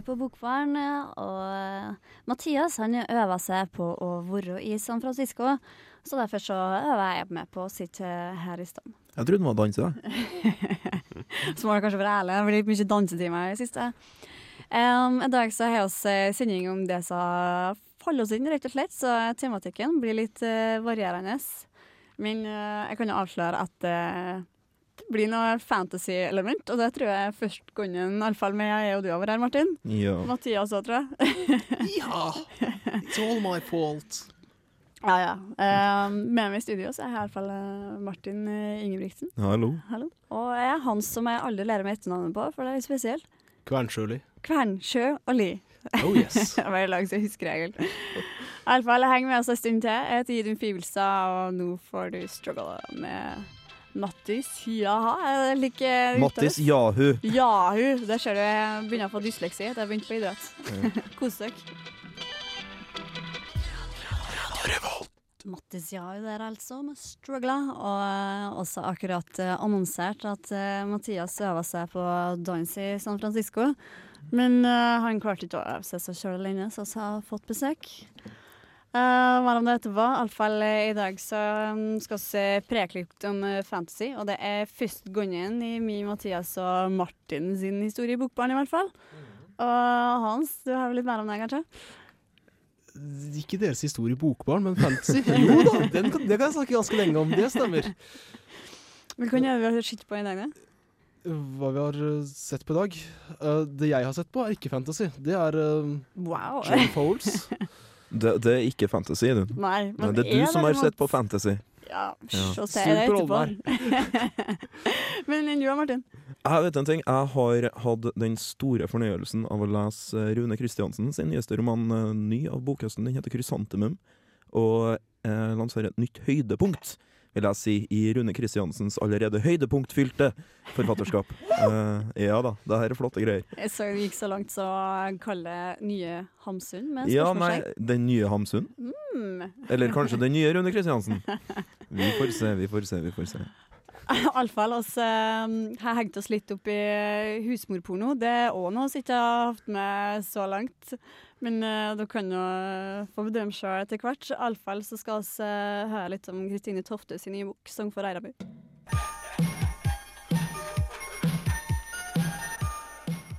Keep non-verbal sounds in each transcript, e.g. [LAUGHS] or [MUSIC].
Du på Bokbaren. Og Mathias han øver seg på å være i San Francisco, så derfor så øver jeg med på å sitte her i stedet. Jeg trodde han var danser. [LAUGHS] så må det kanskje være ærlig. Det blir litt mye dansetimer i siste. Um, I dag så har vi sending om det som faller oss inn, rett og slett. Så tematikken blir litt uh, varierende. Men uh, jeg kan jo avsløre at uh, det blir noe fantasy-element, og det tror jeg først gangen, iallfall med jeg og du over her, Martin. Ja. Mathias òg, tror jeg. ja! It's all my fault. Ja, ja. Uh, med meg i studio så er jeg iallfall Martin uh, Ingebrigtsen. Hallo. Hallo. Og jeg er han som jeg aldri lærer meg etternavnet på, for det er litt spesielt. Kvernsjøli. Kvernsjø og Li. Oh yes. [LAUGHS] Bare lag så huskeregel. Iallfall, heng med oss en stund til. Jeg heter Idun Fibelstad, og nå får du struggle med Mattis Jaha, jeg liker Mattis Jahu. Jahu. Der ser du jeg begynner å få dysleksi etter jeg har begynt på idrett. [LAUGHS] Kos dere. Mattis Jahu der altså, med 'Struggla'. Og uh, også akkurat uh, annonsert at uh, Mathias øver seg på dans i San Francisco. Men han klarte ikke å øve seg så sjøl alene, så vi har fått besøk. Uh, Hva om det etterpå? Iallfall i dag så um, skal vi se litt om fantasy. Og det er første gangen i min, Mathias og Martin sin historie i Bokbarn, i hvert fall. Og Hans, du har vel litt mer om det, kanskje? Ikke deres historie i Bokbarn, men fantasy. [LAUGHS] Jo da, kan, det kan jeg snakke ganske lenge om. Det stemmer. Hvilken gjør vi har sett på i dag, da? Hva vi har sett på i dag? Uh, det jeg har sett på, er ikke fantasy. Det er uh, wow. John Foles. [LAUGHS] Det, det, er ikke fantasy, du. Nei, men det er du som har sett på fantasy. Ja, så ser jeg det etterpå. [LAUGHS] men enn du, Martin? Jeg vet en ting. Jeg har hatt den store fornøyelsen av å lese Rune Kristiansen sin nyeste roman, ny av bokhøsten. Den heter 'Krysantemum', og eh, lanserer et nytt høydepunkt vil jeg si, i Rune Kristiansens allerede høydepunktfylte forfatterskap. uh, [LAUGHS] ja da, det her er flotte greier. Jeg så det gikk så langt så kalle nye Hamsun med Ja, nei, den nye Hamsun? Mm. Eller kanskje den nye Rune Kristiansen? [LAUGHS] Vi får se, vi får se, vi får se. Iallfall oss har hengt oss litt opp i husmorporno. Det er òg noe som ikke har hatt med så langt. Men uh, dere kan jo få bedømme sjøl etter hvert. Iallfall så skal vi uh, høre litt om Kristine Tofte sin nye bok 'Sang for Eirabu'.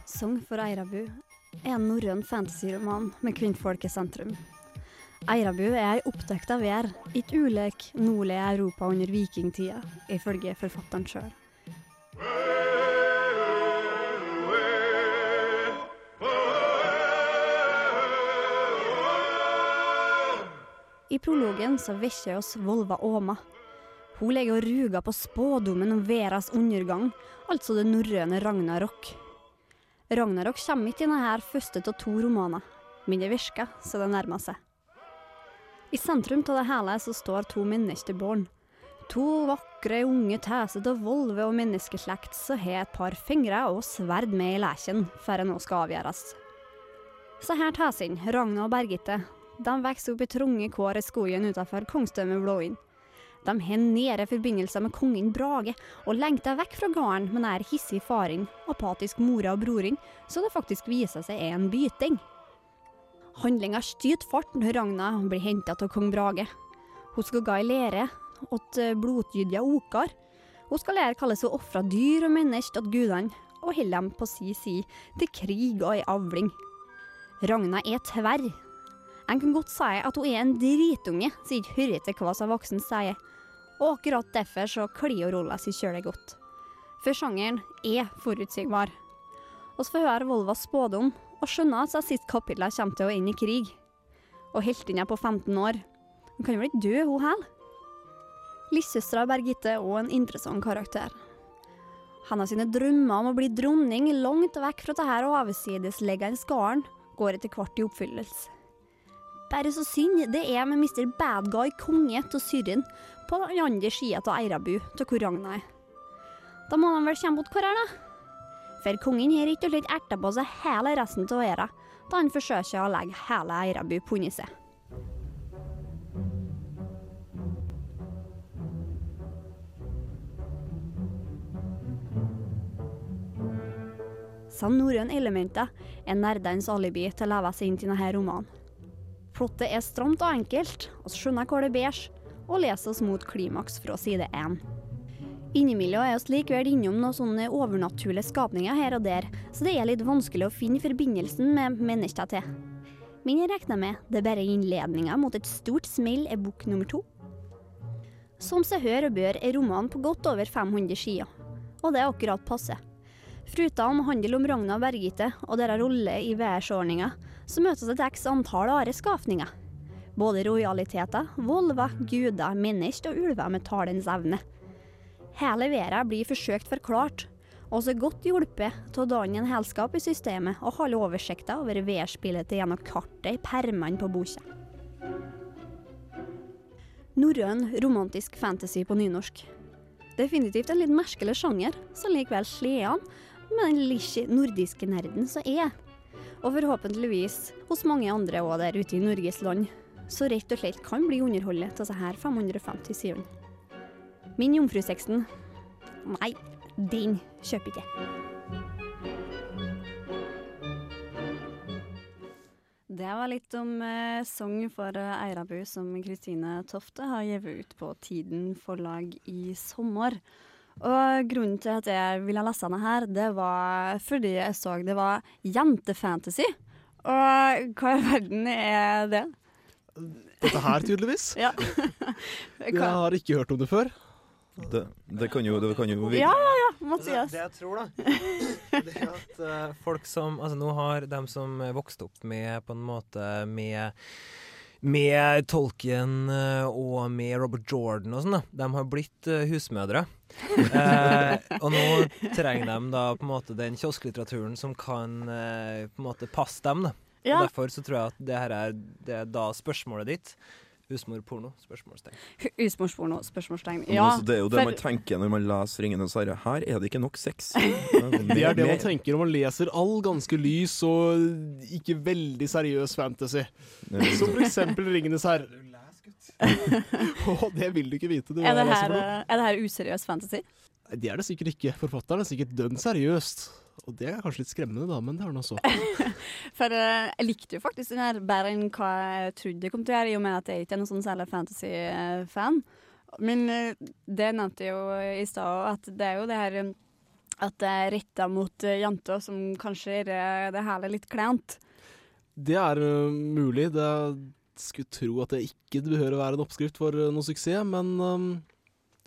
Sang for Eirabu er en norrøn fantasyroman med kvinnfolk i sentrum. Eirabu er ei oppdekta vær, ikke ulik nordlige Europa under vikingtida, ifølge forfatteren sjøl. I prologen så vekker oss Volva Åma. Hun legger og ruger på spådommen om Veras undergang, altså det norrøne Ragnarok. Ragnarok kommer ikke i denne første av to romaner, men det virker så det nærmer seg. I sentrum av det hele så står to menneskebarn. To vakre, unge tæsete volver og menneskeslekt som har et par fingre og sverd med i leken før det nå skal avgjøres. Så her tæsene, Ragna og Bergitte, de vokser opp i trange kår i skogen utenfor kongstømmet Blåinn. De har nære forbindelser med kongen Brage, og lengter vekk fra gården med nær hissig faren, apatisk mora og broren, så det faktisk viser seg er en byting. Handlinga skyter fart når Ragna blir henta av kong Brage. Hun skal gå i lære åt blodgydige okar. Hun skal lære hvordan hun ofrer dyr og mennesker til gudene, og holder dem på si side til krig og ei avling. Ragna er tverr. En kan godt si at hun er en dritunge som ikke hører til hva som voksen sier, og akkurat derfor så klir rolla si kjølig godt. For sjangeren er forutsigbar. Vi får høre Volvas spådom og skjønner at siste kapittel kommer til å inn i krig. Og heltinna på 15 år Hun kan jo ikke dø, hun heller. Lillesøstera Birgitte er òg en interessant karakter. Har sine drømmer om å bli dronning langt vekk fra dette avsidesliggende gården, går etter hvert i oppfyllelse. Bare så synd det er med Mr. Bad Guy konge av Syrin, på den andre sida av Eirabu, til hvor Ragna er. Da må de vel kjempe mot hverandre, da? For kongen har ikke slett erta på seg hele resten av æra da han forsøker å legge hele Eirabu pundet seg. disse norrøne elementer er nerdenes alibi til å leve seg inn til denne romanen. Plottet er stramt og enkelt, vi skjønner hvor det bærs, og leser oss mot klimaks fra side én. Innimellom er vi likevel innom noen sånne overnaturlige skapninger her og der, så det er litt vanskelig å finne forbindelsen med mennesker til. Men jeg regner med det er bare innledninga mot et stort smell er bok nummer to. Som seg hør og bør er romanen på godt over 500 sider, og det er akkurat passe. Foruten handel om Ragna og Bergitte og deres rolle i verdensordninga, så møtes et x antall andre skapninger. Både rojaliteter, volver, guder, mennesker og ulver med talens evne. Hele verden blir forsøkt forklart, og så godt hjulpet til å danne en helskap i systemet og holde oversikta over værspillet gjennom kartet i permene på boka. Norrøn romantisk fantasy på nynorsk. Definitivt en litt merkelig sjanger, som likevel slår an med den lille nordiske nerden som er. Og forhåpentligvis hos mange andre òg der ute i Norges land, så rett og slett kan bli underholdet disse her 550 sidene. Min jomfrusexen Nei, den kjøper ikke. Det var litt om eh, sang for eh, Eirabu som Kristine Tofte har gitt ut på Tiden forlag i sommer. Og grunnen til at jeg ville lese denne her, det var fordi jeg så det var jentefantasy. Og hva i verden er det? Dette her, tydeligvis. [LAUGHS] Ja. Jeg har ikke hørt om det før. Det, det kan jo, det kan jo virke Ja, ja, ja, Mathias. det det jeg tror, da, det er at uh, folk som Altså, nå har dem som vokste opp med på en måte med med Tolkien eh, og med Robert Jordan og sånn, da. De har blitt eh, husmødre. [LAUGHS] Eh, og nå trenger de da på en måte den kiosklitteraturen som kan eh, på en måte passe dem, da. Ja, Og derfor så tror jeg at det her er, det er da spørsmålet ditt. Husmorporno? Spørsmålstegn. Husmorsporno? Spørsmålstegn. Ja, altså, det er jo det for- man tenker når man leser 'Ringenes herre'. Her er det ikke nok sex. [LAUGHS] Det er det man tenker når man leser all ganske lys og ikke veldig seriøs fantasy. Som for eksempel 'Ringenes herre'. [LAUGHS] Det vil du ikke vite. Det, er, det her, eh, er det her useriøs fantasy? Det er det sikkert ikke. Forfatteren er sikkert dønn seriøst. Og det er kanskje litt skremmende, da, men det er nå så. [LAUGHS] For uh, jeg likte jo faktisk den her bedre enn hva jeg trodde jeg kom til å gjøre, i og med at jeg ikke er noen sånn særlig fantasy-fan. Men uh, det nevnte jeg jo i stad at det er jo det her eh, at det er retta mot uh, jenter som kanskje gjør det hele litt kleint. Det er mulig. Det skulle tro at det ikke behøver å være en oppskrift for noe suksess, men um,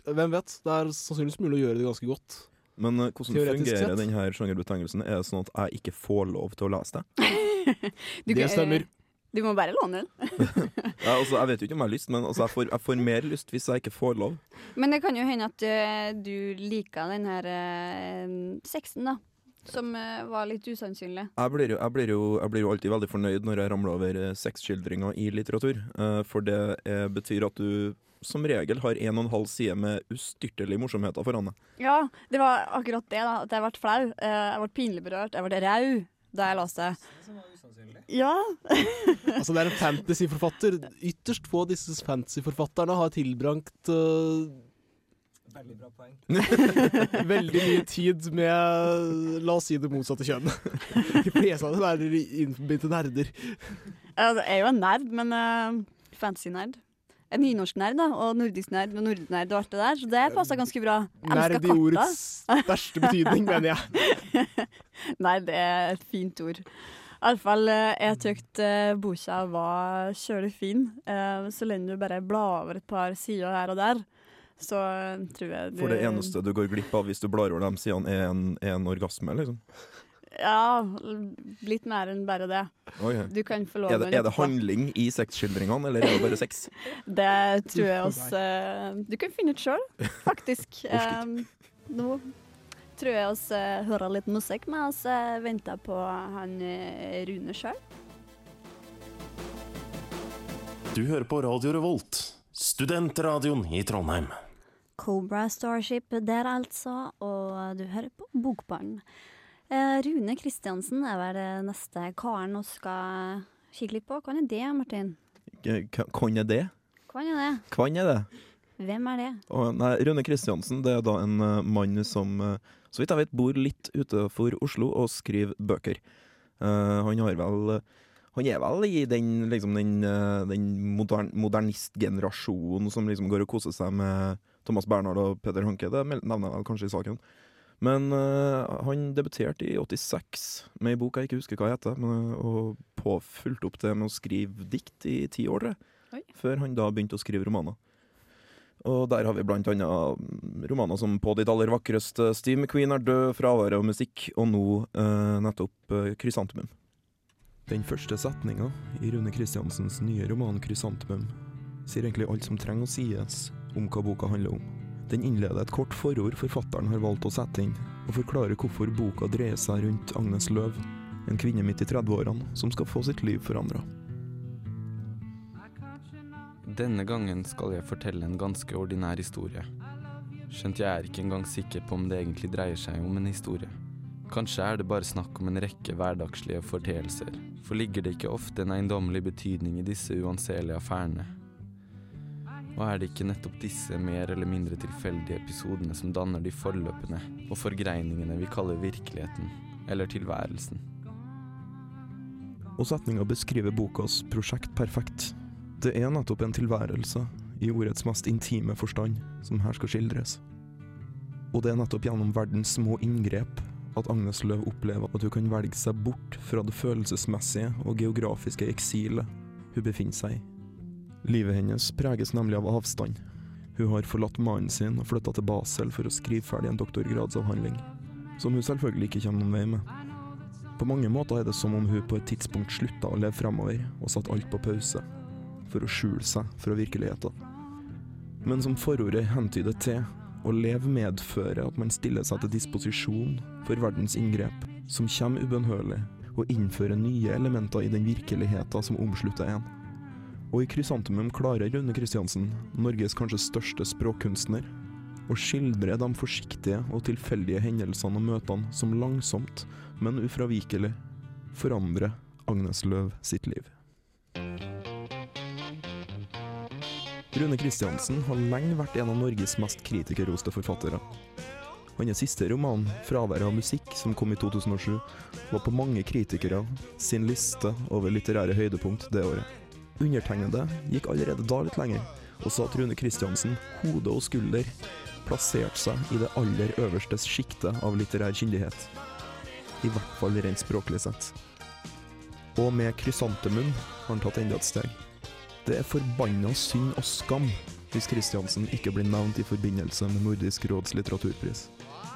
hvem vet? Det er sannsynligvis mulig å gjøre det ganske godt. Men eh, hvordan Teoretisk fungerer sett. denne sjangerbetegnelsen? Er det sånn at jeg ikke får lov til å lese det? [LAUGHS] Du det kan- stemmer. Du må bare låne den. [LAUGHS] [LAUGHS] Ja, altså, jeg vet jo ikke om jeg har lyst, men altså, jeg, får, jeg får mer lyst hvis jeg ikke får lov. Men det kan jo hende at uh, du liker den her uh, sexen, da. Som uh, var litt usannsynlig. Jeg blir, jo, jeg, blir jo, jeg blir jo alltid veldig fornøyd når jeg ramler over eh, sexskildringer i litteratur. for det betyr at du som regel har en og en halv side med ustyrtelige morsomheter foran deg. Ja, det var akkurat det, da. At jeg ble flau. Eh, jeg ble pinlig berørt. Jeg ble rau da jeg leste. Ja. [LAUGHS] Altså, det er en fantasyforfatter. Ytterst få av disse fantasyforfatterne har tilbrakt uh, Veldig bra poeng. [LAUGHS] [LAUGHS] veldig mye tid med La oss si det motsatte kjønn. De fleste av dem er innbitte nerder. Jeg er jo en nerd, men uh, fantasy-nerd. En nynorsk-nerd da, og nordisk-nerd og nordisk-nerd og alt det der, så det passer ganske bra. Jeg Nerd i ordets største betydning, mener jeg. [LAUGHS] Nei, det er et fint ord. Iallfall, uh, jeg tykt uh, boka var kjølig fin. Uh, så lenge du bare blar over et par sider her og der, så eh, tror jeg du For det eneste du går glipp av hvis du blar over de sidene, er en, er en orgasme, liksom. Ja, litt mer enn bare det. Oi, Du kan få lov er, det, er det handling i sexskildringene, eller er det bare sex? [LAUGHS] Det tror jeg oss eh, Du kan finne ut sjøl, faktisk. [LAUGHS] Eh, nå tror jeg oss eh, hører litt musikk mens vi venter på han Rune sjøl. Du hører på Radio Revolt, studentradioen i Trondheim. Cobra Starship der, altså, og du hører på Bokbarn. Eh, Rune Kristiansen er vel det neste karen vi skal kikke litt på. Hva er det, Martin? Hvem er det? Hva er det? Hvem er det? Hvem er det? Og, nei, Rune Kristiansen det er da en uh, mann som uh, så vidt jeg vet bor litt utenfor Oslo og skriver bøker. Uh, han har vel han er vel i den, liksom, den, den modern, modernistgenerasjonen som liksom går og koser seg med Thomas Bernhard og Peter Hanke. Det nevner jeg vel kanskje i saken. Men uh, han debuterte i 86 med ei bok jeg ikke husker hva heter, men, og påfulgte opp det med å skrive dikt i ti år, tror. Før han da begynte å skrive romaner. Og der har vi blant annet mm, romaner som 'På ditt aller vakreste', 'Steve McQueen er død', 'Fraværet av musikk', og nå uh, nettopp uh, 'Krysantemum'. Den første setninga i Rune Kristiansens nye roman 'Krysantemum' sier egentlig alt som trenger å sies om hva boka handler om. Den innleder et kort forord forfatteren har valgt å sette inn, og forklarer hvorfor boka dreier seg rundt Agnes Løv, en kvinne midt i 30-årene som skal få sitt liv forandra. Denne gangen skal jeg fortelle en ganske ordinær historie. Skjønt jeg er ikke engang sikker på om det egentlig dreier seg om en historie. Kanskje er det bare snakk om en rekke hverdagslige forteelser, for ligger det ikke ofte en eiendommelig betydning i disse uanselige affærene? Og er det ikke nettopp disse mer eller mindre tilfeldige episodene som danner de forløpene og forgreiningene vi kaller virkeligheten, eller tilværelsen? Og setninga beskriver bokas prosjekt perfekt. Det er nettopp en tilværelse, i ordets mest intime forstand, som her skal skildres. Og det er nettopp gjennom verdens små inngrep at Agnes Løv opplever at hun kan velge seg bort fra det følelsesmessige og geografiske eksilet hun befinner seg i. Livet hennes preges nemlig av avstand. Hun har forlatt mannen sin og flytta til Basel for å skrive ferdig en doktorgradsavhandling, som hun selvfølgelig ikke kommer noen vei med. På mange måter er det som om hun på et tidspunkt slutta å leve fremover og satte alt på pause for å skjule seg fra virkeligheten. Men som forordet hentyder til, å leve medfører at man stiller seg til disposisjon for verdens inngrep, som kommer ubønnhørlig, og innfører nye elementer i den virkeligheten som omslutter en. Og i Krysantemum klarer Rune Kristiansen, Norges kanskje største språkkunstner, å skildre de forsiktige og tilfeldige hendelsene og møtene som langsomt, men ufravikelig forandrer Agnes Løv sitt liv. Rune Kristiansen har lenge vært en av Norges mest kritikerroste forfattere. Hans siste roman, 'Fraværet av musikk', som kom i 2007, var på mange kritikere sin liste over litterære høydepunkt det året. Undertegnede gikk allerede da litt lenger, og sa at Rune Kristiansen, hode og skulder, plasserte seg i det aller øverste sjiktet av litterær kyndighet. I hvert fall rent språklig sett. Og med krysantemum har han tatt enda et steg. Det er forbanna synd og skam hvis Kristiansen ikke blir nevnt i forbindelse med Nordisk råds litteraturpris.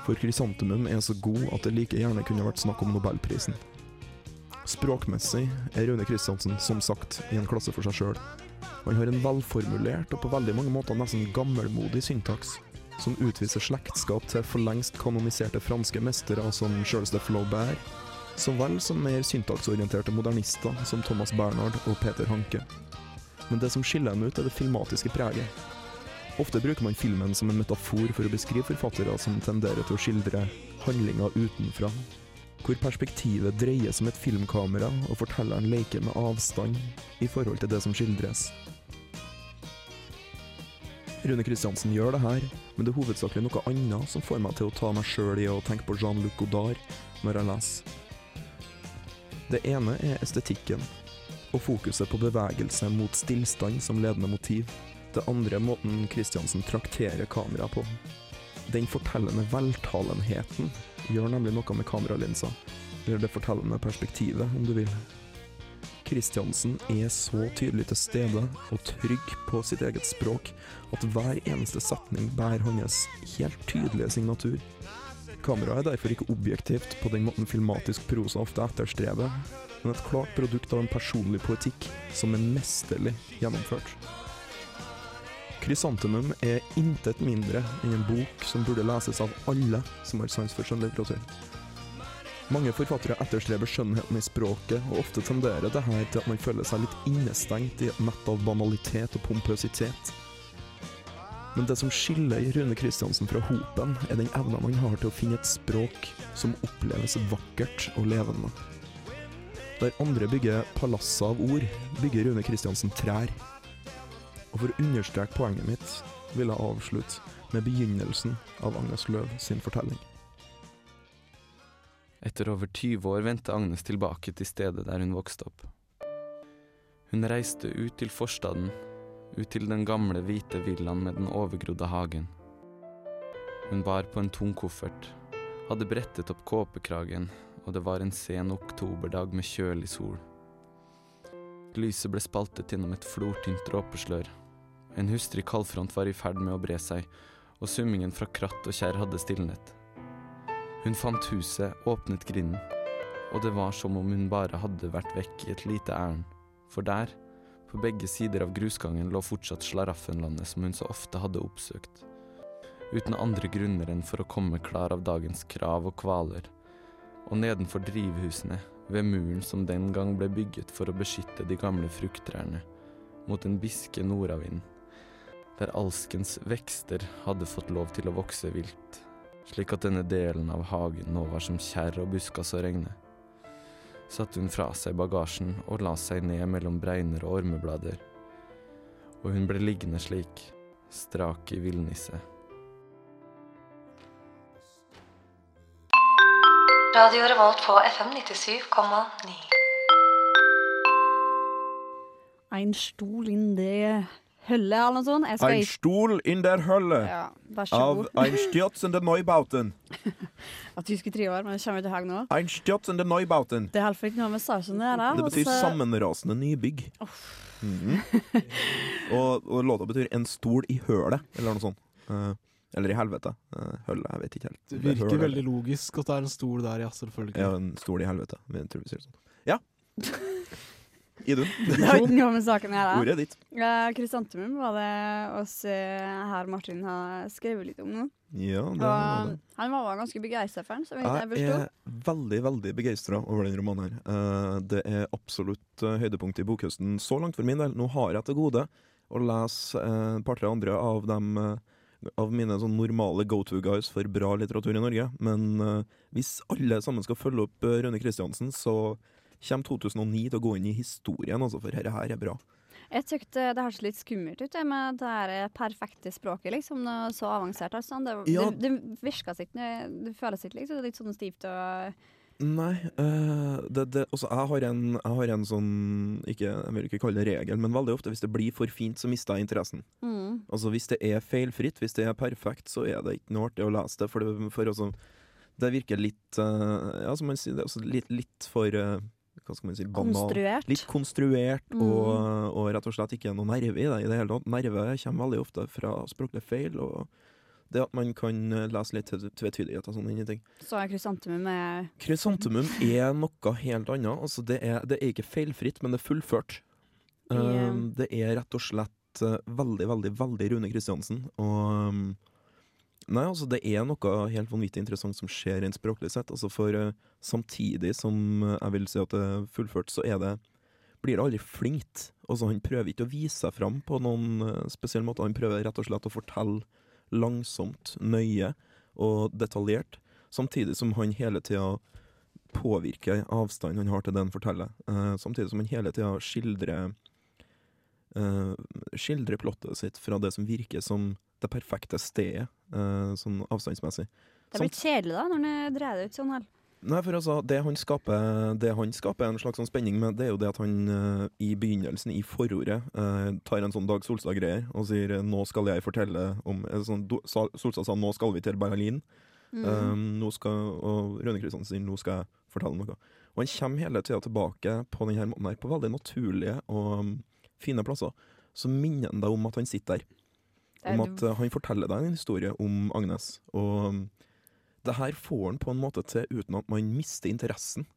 For Krysantemum er så god at det like gjerne kunne vært snakk om Nobelprisen. Språkmessig er Rune Kristiansen som sagt i en klasse for seg sjøl. Han har en velformulert og på veldig mange måter nesten gammelmodig syntaks, som utviser slektskap til for lengst kanoniserte franske mestere som sjølste Flaubert, så vel som mer syntaksorienterte modernister som Thomas Bernhard og Peter Hanke men det som skiller dem ut, er det filmatiske preget. Ofte bruker man filmen som en metafor for å beskrive forfattere som tenderer til å skildre handlinger utenfra, hvor perspektivet dreier som et filmkamera, og fortelleren leker med avstand i forhold til det som skildres. Rune Kristiansen gjør det her, men det er hovedsakelig noe annet som får meg til å ta meg sjøl i å tenke på Jean-Luc Godard når jeg leser. Det ene er estetikken, og fokuset på bevegelse mot stillstand som ledende motiv. Det andre er måten Kristiansen trakterer kameraet på. Den fortellende veltalenheten gjør nemlig noe med kameralinsa, eller det fortellende perspektivet, om du vil. Kristiansen er så tydelig til stede og trygg på sitt eget språk at hver eneste setning bærer hans helt tydelige signatur. Kameraet er derfor ikke objektivt på den måten filmatisk prosa ofte etterstreber, men et klart produkt av en personlig poetikk som er mesterlig gjennomført. Krysantemum er intet mindre enn en bok som burde leses av alle som har sans for skjønnlitteratur. Mange forfattere etterstreber skjønnheten i språket, og ofte tenderer det her til at man føler seg litt innestengt i et nett av banalitet og pompøsitet. Men det som skiller Rune Kristiansen fra hopen, er den evnen han har til å finne et språk som oppleves vakkert og levende. Der andre bygger palasser av ord, bygger Rune Kristiansen trær. Og for å understreke poenget mitt vil jeg avslutte med begynnelsen av Agnes Løv sin fortelling. Etter over 20 år vendte Agnes tilbake til stedet der hun vokste opp. Hun reiste ut til forstaden, ut til den gamle, hvite villaen med den overgrodde hagen. Hun bar på en tung koffert, hadde brettet opp kåpekragen, og det var en sen oktoberdag med kjølig sol. Lyset ble spaltet gjennom et flortynt dråpeslør. En hustrig kaldfront var i ferd med å bre seg, og summingen fra kratt og kjerr hadde stilnet. Hun fant huset, åpnet grinden, og det var som om hun bare hadde vært vekk i et lite ærend, for der, på begge sider av grusgangen, lå fortsatt Slaraffenlandet som hun så ofte hadde oppsøkt, uten andre grunner enn for å komme klar av dagens krav og kvaler, og nedenfor drivhusene, ved muren som den gang ble bygget for å beskytte de gamle frukttrærne mot en biske nordavinden, der alskens vekster hadde fått lov til å vokse vilt slik at denne delen av hagen nå var som kjerr og buskas og regne. Satte hun fra seg bagasjen og la seg ned mellom bregner og ormeblader. Og hun ble liggende slik, strak i villnisse. Radio Revolt på FM 97,9. Ein stol inn det hølle, eller noe sånt. Jeg skal Ein stol in der Hølle ja, Vær så av god. Ein stürzende Neubauten. Av tyske trioer, men det kommer ikke til nå. Ein stürzende Neubauten. Det er iallfall ikke noe med saken der. da. Det og betyr så- sammenrasende nybygg. Mhm. [LAUGHS] og, og låta betyr 'en stol i hølet', eller noe sånt. Eh, eller i helvete. Uh, hølle, jeg vet ikke helt. Det er virker høl, veldig logisk at det er en stol der, ja, selvfølgelig. Ja, en stol i helvete. Jeg tror vi sier det sånn. Ja. [LAUGHS] Idun, [LAUGHS] Det har ikke noe med saken å gjøre. ordet er ditt. Ja, Krysantemum var det oss eh, her Martin har skrevet litt om nå. Ja, det, Og det. han var ganske begeistra for den, så vidt jeg Jeg er veldig, veldig begeistra over den romanen her. Eh, det er absolutt høydepunktet i bokhøsten så langt for min del. Nå har jeg til gode å lese eh, et par-tre andre av dem eh, av mine sånn normale go to guys for bra litteratur i Norge. Men eh, hvis alle sammen skal følge opp Rune Kristiansen, så kommer 2009 til å gå inn i historien, altså, for dette her er bra. Jeg tykte det hørtes litt skummelt ut med det her perfekte språket, liksom. Noe så avansert. Altså. Det, Ja. det, det virka ikke Det føles ikke liksom, litt sånn stivt og Nei, Øh, det, det, også, jeg, har en, jeg har en sånn ikke, Jeg vil ikke kalle det regel, men veldig ofte hvis det blir for fint, så mister jeg interessen. mm. Altså Hvis det er feilfritt, hvis det er perfekt, så er det ikke noe artig å lese det. For det, for også, det virker litt øh, Ja, som man sier, det er også litt, litt for eh, Hva skal man si banal. konstruert. Litt konstruert, Mm. og, og rett og slett ikke noe nerve i det i det hele tatt. Nerve kommer veldig ofte fra språklige feil, og det at man kan eh, lese litt tvetydigheter og sånne ting. Så er krysantemum er Krysantemum er noe helt annet. Altså, det, er, det er ikke feilfritt, men det er fullført. Um, det er rett og slett uh, veldig, veldig, veldig Rune Kristiansen. Og um, Nei, altså, det er noe helt vanvittig interessant som skjer rent språklig sett. Altså, for uh, samtidig som jeg vil si at det er fullført, så er det blir det aldri flinkt. Altså, han prøver ikke å vise seg fram på noen uh, spesiell måte. Han prøver rett og slett å fortelle langsomt, nøye og detaljert, samtidig som han hele tida påvirker avstanden han har til det han forteller. Eh, samtidig som han hele tida skildrer uh, Skildrer plottet sitt fra det som virker som det perfekte stedet, eh, sånn avstandsmessig. Det blir kjedelig da, når han dreier det ut sånn her. Nei, for altså, det han skaper Det han skaper en slags sånn spenning med, det er jo det at han uh, i begynnelsen, i forordet, uh, tar en sånn Dag Solstad-greier og sier eh, 'nå skal jeg fortelle om eh, sånn, Do- Solstad sa 'nå skal vi til Berlin'. Mm. Um, nå skal, og Rønne Kristiansen sier 'nå skal jeg fortelle noe'. Og han kommer hele tida tilbake på denne måten her, på veldig naturlige og um, fine plasser. Så minner han deg om at han sitter der. Om at uh, han forteller deg en historie om Agnes. Og um, det her får han på en måte til uten at man mister interessen.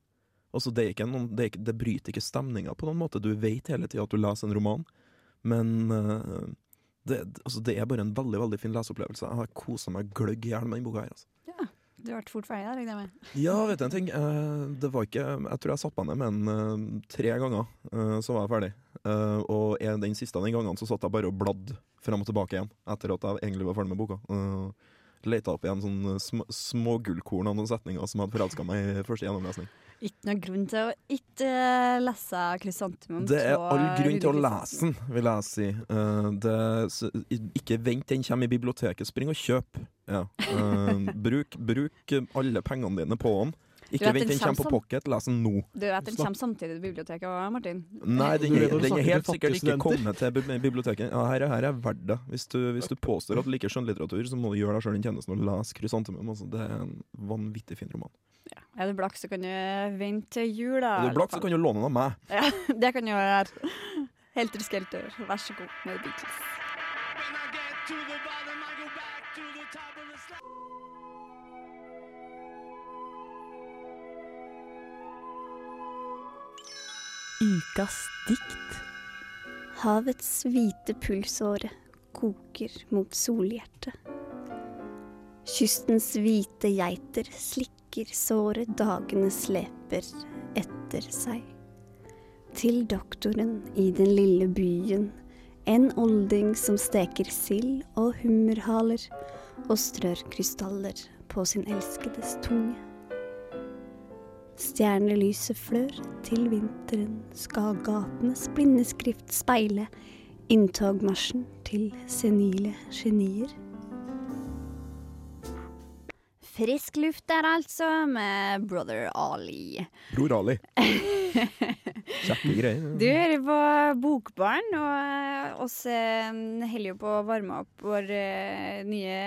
Altså det, er ikke noen, det, er ikke, det bryter ikke stemninga på noen måte. Du vet hele tida at du leser en roman, men uh, det, altså det er bare en veldig veldig fin leseopplevelse. Jeg har kosa meg gløgg i hjel med denne boka her. Altså. Du ble fort ferdig der, regner jeg med. Ja, vet du en ting? Eh, det var ikke Jeg tror jeg satte meg ned med den eh, tre ganger, eh, så var jeg ferdig. Og den siste av den gangen så satt jeg bare og bladde frem og tilbake igjen, etter at jeg egentlig var ferdig med boka. Leita opp igjen sånne sm smågullkorn av noen setninger som hadde forelska meg i første gjennomlesning. Ikke noen grunn til å ikke eh, lese Krysantemum. Det er all grunn til å lese den, vil jeg si. Uh, det, ikke vent den kommer i biblioteket, spring og kjøp. Ja. Uh, [LAUGHS] bruk, bruk alle pengene dine på den. Ikke vent den den kommer på pocket, les den nå. Du vet den kommer samtidig til biblioteket òg, Martin? Nei, den, er- den er helt sikkert ikke kommet til biblioteket. Ja, her, er- her er verdt det. Hvis du, hvis du påstår at du liker skjønnlitteratur, så må du gjøre deg sjøl den tjenesten og lese Krysantemum. Altså. Det er en vanvittig fin roman. Er du blakk, så kan du vente til jul, da. Er du blakk, så kan du låne den av meg. Ja, [LAUGHS] det kan du gjøre. Helter skelter, vær så god med Beatles. Ukas dikt. Havets hvite pulsåre koker mot solhjertet. Kystens hvite geiter slikker såre dagene sleper etter seg. Til doktoren i den lille byen, en olding som steker sild og hummerhaler og strør krystaller på sin elskedes tunge. Stjernelyset flør, til vinteren skal gatenes blindeskrift speile inntogmarsjen til senile genier. Frisk luft der, altså, med Brother Ali. Bror Ali. [LAUGHS] Kjekke greier. Du hører på Bokbarn, og eh, oss eh, holder jo på å varme opp vår eh, nye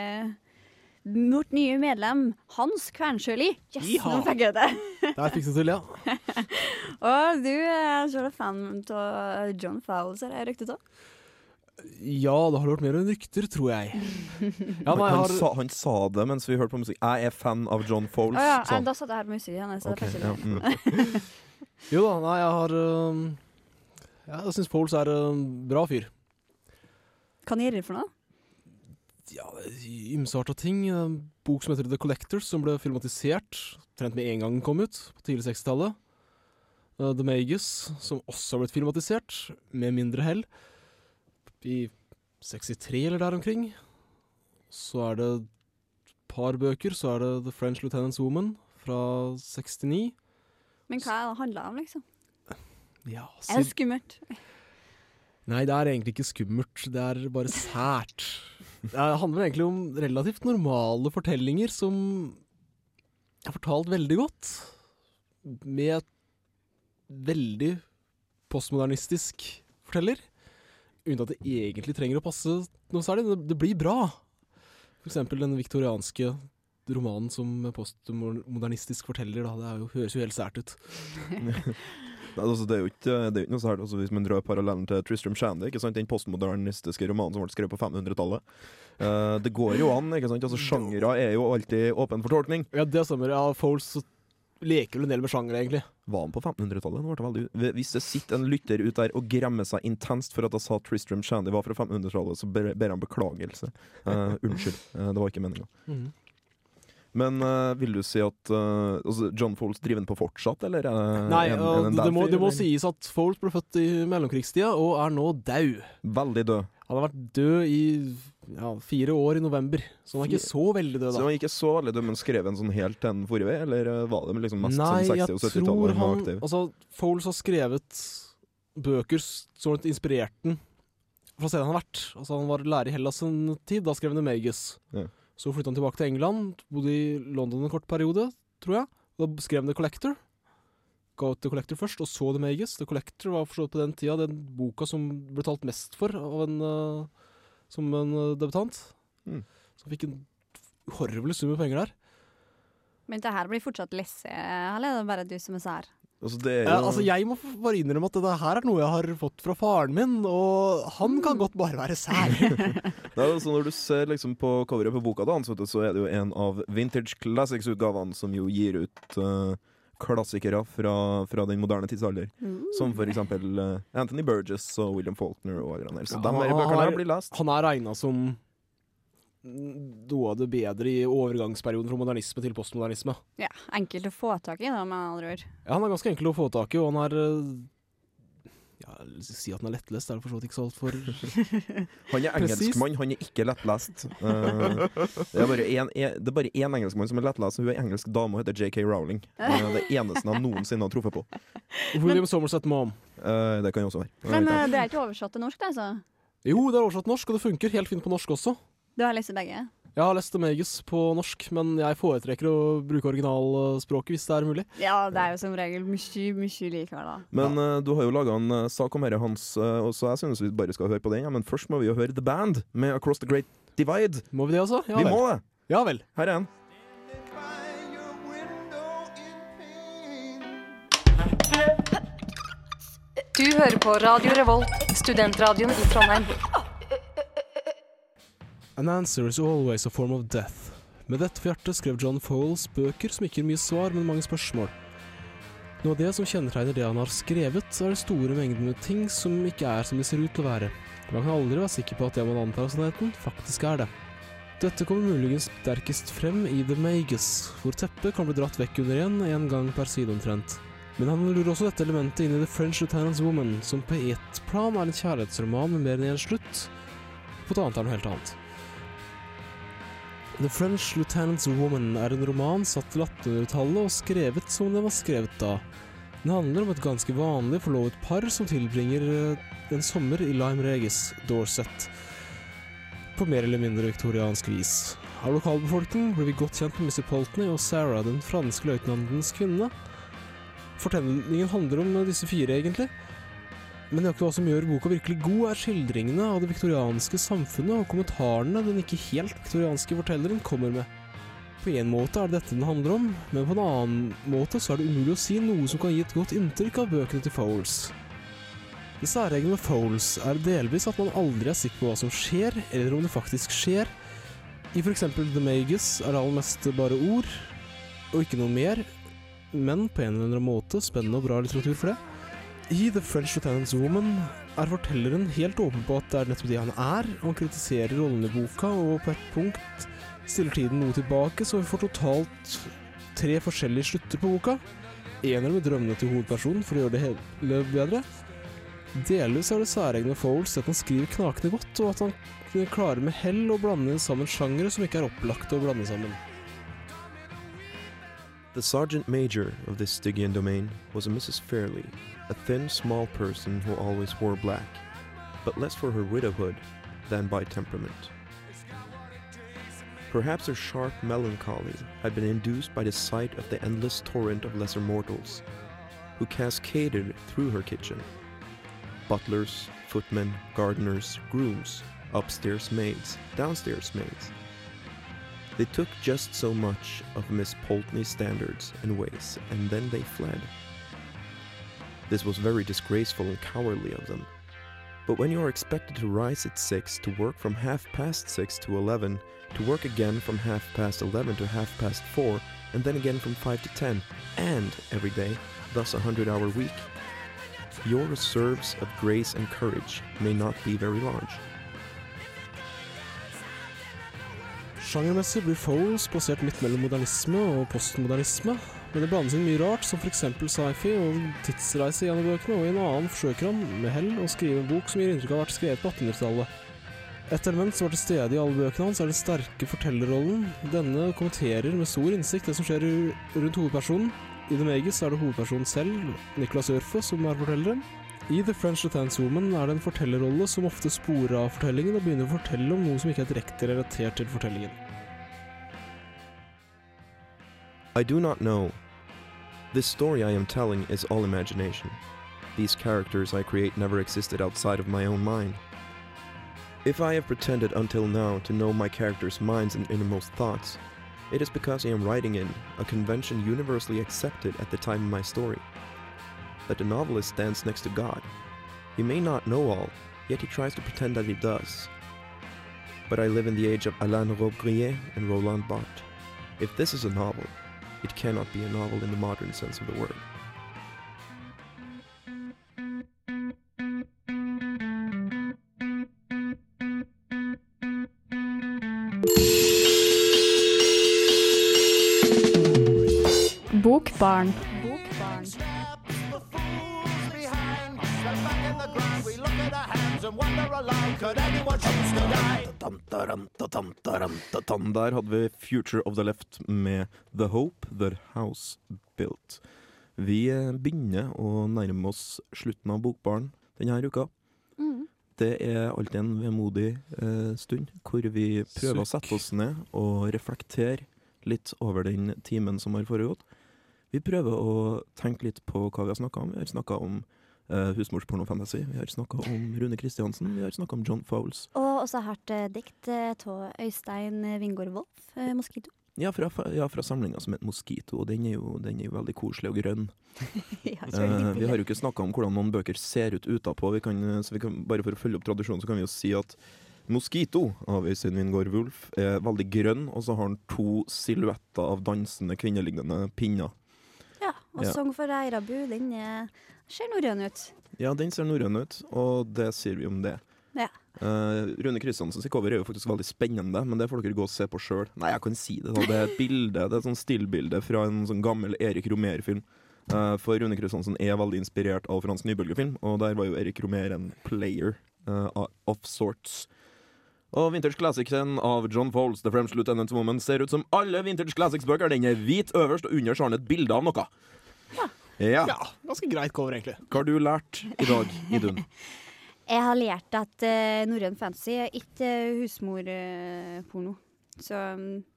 Vårt nye medlem Hans Kvernsjøli. Yes, Iha! nå fikk jeg det! [LAUGHS] Der fikk du til, ja. [LAUGHS] Og du er så fan av John Fowles, har jeg ryktet av? Ja, det har vært mer enn rykter, tror jeg. [LAUGHS] Ja, Han, nei, han, har sa, han sa det mens vi hørte på musikk. Jeg er fan av John Foles. Ah, ja, sa da satt jeg her med musikk igjen. Så Ok, ja, mm. [LAUGHS] Jo da, nei, jeg har um, Jeg syns Foles er en bra fyr. Hva gir dere for noe? Ja, ymsearta ting. En bok som heter The Collectors, som ble filmatisert trent med en gang den kom ut, på tidlig 60-tallet. Uh, The Magus, som også har blitt filmatisert, med mindre hell, i 63 eller der omkring. Så er det et par bøker. Så er det The French Lieutenant's Woman fra 69. Men hva er det om, liksom? Ja, Er det skummelt? Nei, det er egentlig ikke skummelt. Det er bare sært. Det handler egentlig om relativt normale fortellinger som er fortalt veldig godt. Med et veldig postmodernistisk forteller. Uten at det egentlig trenger å passe noe særlig. Det, det blir bra. For eksempel den viktorianske romanen som postmodernistisk forteller. Da. Det er jo, høres jo helt sært ut. [LAUGHS] Nei, altså, det, er jo ikke, det er jo ikke noe særlig altså, Hvis man drar parallellen til Tristram Shandy, ikke sant? den postmodernistiske romanen som ble skrevet på 500-tallet Uh, Det går jo an. ikke sant? Altså, Sjangere er jo alltid åpen for tolkning. Ja, det stemmer. Ja, Foles leker vel en del med sjanger, egentlig. Var han på 1500-tallet? Nå ble det veldig- Hvis det sitter en lytter ut der og gremmer seg intenst for at jeg sa Tristram Shandy var fra 1500-tallet, så ber, ber han beklagelse. Uh, unnskyld, uh, det var ikke meninga. Mhm. Men uh, vil du si at uh, altså John Foles driver den på fortsatt, eller? Uh, Nei, en- en- en det, må, det må sies at Foles ble født i mellomkrigstida og er nå død. Veldig død. Han har vært død i ja, fire år i november, så han er ikke så veldig død, da. Så han er ikke så veldig død, men skrev en sånn helt til forrige vei, eller eh, var det liksom mest Nei, sånn 60- og 70-tallet han var aktiv? Altså, Foles har skrevet bøker som har inspirert den fra stedet han har vært. Altså, han var lærer i Hellas en tid, da skrev han Magus. Ja. Så flytta han tilbake til England, bodde i London en kort periode, tror jeg. Da skrev han The Collector. Ga ut The Collector først, og så The Magus. The Collector var forstått på den tida den boka som ble talt mest for av en, uh, som en eh, debutant. Mm. Så han fikk en horvelig sum med penger der. Men det her blir fortsatt lesse, eller er det bare du som er sær? Altså, det er jo Ja, altså Jeg må bare innrømme at det her er noe jeg har fått fra faren min, og han kan godt bare være sær. [LAUGHS] Altså Når du ser liksom på coveret på boka, da, så er det jo en av Vintage Classics-utgavene som jo gir ut uh, klassikere fra, fra den moderne tidsalder. Som for eksempel eh, Anthony Burgess og William Faulkner og alle der. Så Ja, de han bøkene her blir lest. Han er regna som noe av det bedre i overgangsperioden fra modernisme til postmodernisme. Ja, enkelt å få tak i, da, med andre ord. Ja, Han er ganske enkel å få tak i, og han er eh, Ja, si at han er lettlest, er det for så vidt ikke så altfor [LAUGHS] Han er engelskmann, han er ikke lettlest. Uh, det, er bare en, en, det er bare én engelskmann som er lettlest, og hun er engelsk dame og heter JK Rowling. Eh, det eneste han noensinne har truffet på. William Somerset Mom. Uh, det kan jo også være. Men eh, det er ikke oversatt til norsk, det, altså? Jo, det er oversatt norsk, og det funker helt fint på norsk også. Du har lest begge? Jeg har lest Magus på norsk, men jeg foretrekker å bruke originalspråket hvis det er mulig. Ja, det er jo som regel mye, mye likevel, da. Men eh, du har jo laga en eh, sak om dette, Hans, og så jeg synes vi bare skal høre på den. Ja, men først må vi jo høre The Band med Across the Great Divide. Må vi det, altså? Ja vi vel. må det! Ja vel. Her er den. Du hører på Radio Revolt, studentradioen i Trondheim. An answer is always a form of death. Med dette for hjertet skrev John Fowles bøker som ikke gir mye svar, men mange spørsmål. Noe av det som kjennetegner det han har skrevet, er de store mengdene med ting som ikke er som de ser ut til å være. Man kan aldri være sikker på at det man antar av sannheten, faktisk er det. Dette kommer muligens sterkest frem i The Magus, hvor teppet kan bli dratt vekk under igjen en gang per side omtrent. Men han lurer også dette elementet inn i The French Lieutenant's Woman, som på ett plan er en kjærlighetsroman med mer enn én slutt, på et annet er noe helt annet. The French Lieutenant's Woman er en roman satt til 1800-tallet og skrevet som den var skrevet da. Den handler om et ganske vanlig forlovet par som tilbringer eh, en sommer i Lyme Regis, Dorset, på mer eller mindre viktoriansk vis. Av lokalbefolkningen blir vi godt kjent med Missy Poltney og Sarah, den franske løytnantens kvinne. Fortellingen handler om disse fire, egentlig. Men hva som gjør boka virkelig god, er skildringene av det viktorianske samfunnet og kommentarene den ikke helt viktorianske fortelleren kommer med. På en måte er det dette den handler om, men på en annen måte så er det umulig å si noe som kan gi et godt inntrykk av bøkene til Fowles. Det særegne med Fowles er delvis at man aldri er sikker på hva som skjer, eller om det faktisk skjer. I eksempel The Magus er det aller meste bare ord, og ikke noe mer, men på en eller annen måte spennende og bra litteratur for det. I The French Lieutenant's Woman er fortelleren helt åpen på at det er nettopp det han er, og han kritiserer rollen i boka, og på et punkt stiller tiden noe tilbake, så vi får totalt tre forskjellige slutter på boka. Ener med drømmene til hovedpersonen for å gjøre det hele bedre. Delvis er det særegne Foles at han skriver knakende godt, og at han klarer med hell å blande sammen sjangere som ikke er opplagte å blande sammen. The sergeant major of this Stygian domain was a Mrs. Fairley, a thin, small person who always wore black, but less for her widowhood than by temperament. Perhaps her sharp melancholy had been induced by the sight of the endless torrent of lesser mortals, who cascaded through her kitchen. Butlers, footmen, gardeners, grooms, upstairs maids, downstairs maids. They took just so much of Miss Pulteney's standards and ways, and then they fled. This was very disgraceful and cowardly of them. But when you are expected to rise at six, to work from half past six to eleven, to work again from half past eleven to half past four, and then again from five to ten, and every day, thus a hundred hour week, your reserves of grace and courage may not be very large. Sjangermessig blir Foles plassert midt mellom modernisme og postmodernisme, men det blandes inn mye rart, som f.eks. sci-fi og tidsreise i en av bøkene, og i en annen forsøker han, med hell, å skrive en bok som gir inntrykk av å ha vært skrevet på 1800-tallet. Et element som var til stede i alle bøkene hans, er den sterke fortellerrollen. Denne kommenterer med stor innsikt det som skjer rundt hovedpersonen. I The Magus er det hovedpersonen selv, Nicolas Ørfe, som er fortelleren. I The French Lieutenant's Woman er det en fortellerrolle som ofte sporer av fortellingen og begynner å fortelle om noe som ikke er direkte relatert til fortellingen. I do not know. This story I am telling is all imagination. These characters I create never existed outside of my own mind. If I have pretended until now to know my characters' minds and innermost thoughts, it is because I am writing in a convention universally accepted at the time of my story. That the novelist stands next to God. He may not know all, yet he tries to pretend that he does. But I live in the age of Alain Robbe-Grillet and Roland Barthes. If this is a novel, it cannot be a novel in the modern sense of the word. Bokbarn. Bokbarn. Der hadde vi Future of the Left med The Hope The House Built. Vi eh, begynner å nærme oss slutten av Bokbaren denne uka. Mm. Det er alltid en vemodig eh, stund hvor vi prøver å sette oss ned og reflektere litt over den timen som har foregått. Vi prøver å tenke litt på hva vi har snakka om. Vi har snakka om eh, husmorspornofantasy, vi har snakka om Rune Kristiansen, vi har snakka om John Fowles. Og også hardt uh, dikt av Øystein Wingård Wolff, uh, 'Moskito'. Ja, fra, ja, fra samlinga som heter Moskito, og den er jo, den er jo veldig koselig og grønn. [LAUGHS] ja, Eh, vi har jo ikke snakka om hvordan noen bøker ser ut utapå, vi kan, eh, så vi kan, bare for å følge opp tradisjonen, så kan vi jo si at Moskito av Øystein Wingård Wulf er veldig grønn, og så har han to silhuetter av dansende kvinnelignende pinner. Og Ja. sang for Eirabu', den er, ser norrøn ut. Ja, den ser norrøn ut, og det sier vi om det. Ja. Uh, Rune Kristiansens cover er jo faktisk veldig spennende, men det får dere gå og se på sjøl. Nei, jeg kan si det. da. Det er et bilde, det er et sånn stillbilde fra en sånn gammel Erik Romer-film. Uh, for Rune Kristiansen er veldig inspirert av fransk nybølgefilm, og der var jo Erik Romer en player uh, of sorts. Og Vintage Classics-en av John Foles, The French Lieutenant Woman, ser ut som alle Vintage Classics-bøker. Den er hvit øverst, og under har den et bilde av noe. Ja. Ja, ganske greit cover, egentlig. Hva har du lært i dag, Idun? [LAUGHS] Jeg har lært at uh, norrøn fantasy er ikke uh, husmorporno. Så um, Eh,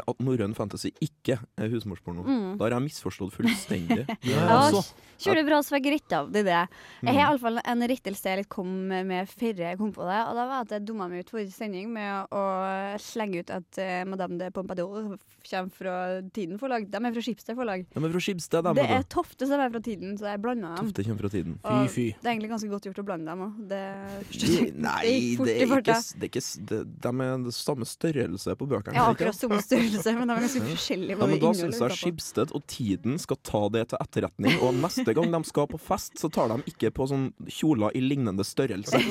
At norrøn fantasy ikke er husmorsporno. Mm. Da har jeg misforstått fullstendig. [LAUGHS] ja, altså. kjører bra så jeg retta av det. det. Jeg Mm. har iallfall en rettelse jeg litt kom med før jeg kom på det. Og det var at jeg dumma meg ut forrige sending med å slenge ut at uh, Madame de Pompadour kommer fra Tiden forlag. De er fra Skipsted forlag. De er fra Skibsted, de. Det er. Tofte som er fra Tiden, så jeg blanda dem. Tofte kommer fra tiden. Fy, Fy, fy. Det er egentlig ganske godt gjort å blande dem òg. Det, Nei, det, det er ikke, det er ikke det, De er samme størrelse på bøkene. Ja, akkurat samme størrelse, men det er ganske forskjellig. Ja, men Da syns jeg. Skibsted og Tiden skal ta det til etterretning. Og neste gang de skal på fest, så tar de ikke på sånn kjoler i lignende størrelse. [LAUGHS]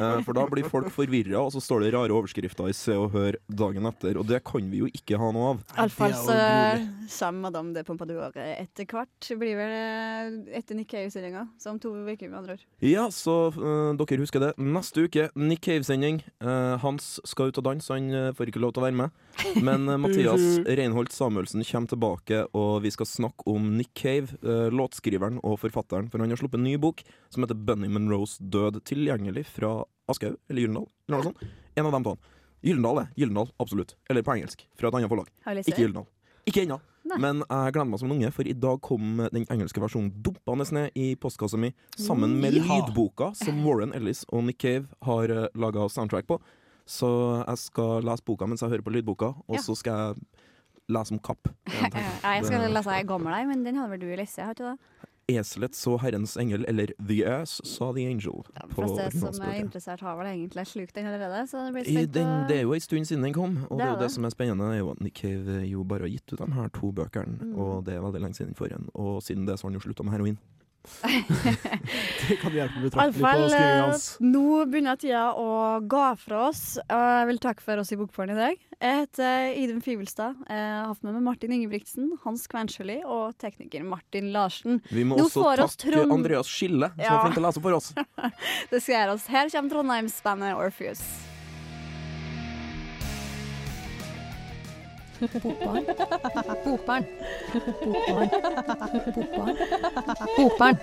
Eh, For da blir folk forvirra, og så står det rare overskrifter i Se og Hør dagen etter. Og det kan vi jo ikke ha noe av. Iallfall Det så utrolig. kommer Madame de Pompadour etter hvert. Blir vel eh, etter Nick Cave-sendinga, så om to uker, med andre ord. Ja, så uh, dere husker det. Neste uke, Nick Cave-sending. Uh, Hans skal ut og danse, han får ikke lov til å være med. [LAUGHS] Men Mathias Reinholt Samuelsen kommer tilbake, og vi skal snakke om Nick Cave, eh, låtskriveren og forfatteren. For han har sluppet en ny bok som heter Bunny Monroes død, tilgjengelig fra Aschehoug eller Gyllendal. Eller noe sånt. En av dem to. Gyllendal er Gyllendal, absolutt. Eller på engelsk, fra et annet forlag. Ikke Gyllendal Gyldendal. Ikke ennå. Nei. Men jeg gleder meg som en unge, for i dag kom den engelske versjonen dumpende ned i postkassa mi, sammen med ja. lydboka som Warren Ellis og Nick Cave har uh, laga soundtrack på. Så jeg skal lese boka mens jeg hører på lydboka, og Ja. så skal jeg lese om kapp. [LAUGHS] Jeg skal lese ei gammel ei, men den hadde vel du lest? Har ikke det? Eselet så Herrens engel, eller The Ass sa the Angel. Ja, på for det som er interessert, har vel egentlig slukt den allerede. Så det blir I spent den, det er jo en stund siden den kom, og det, Det er er jo det det. som er spennende, er jo at Nick Cave jo bare har gitt ut de her to bøkene, Mm. og det er veldig lenge siden forrige. Og siden det så har han jo slutta med heroin. [LAUGHS] Det kan hjelpe betraktelig på skrivinga hans. nå begynner tida å gå fra oss. Og jeg vil takke for oss i Bokbaren i dag. Jeg heter Idun Fivelstad. Jeg har hatt med meg Martin Ingebrigtsen, Hans Kvænsjøli og tekniker Martin Larsen. Vi må Nå også takke Trond- Andreas Skille, som Ja. er flink til å lese for oss. [LAUGHS] Det skal gjøres. Her kommer Trondheimsbandet Orpheus. Bokbarn. Bokbarn. Bokbarn. Bokbarn. Bokbarn.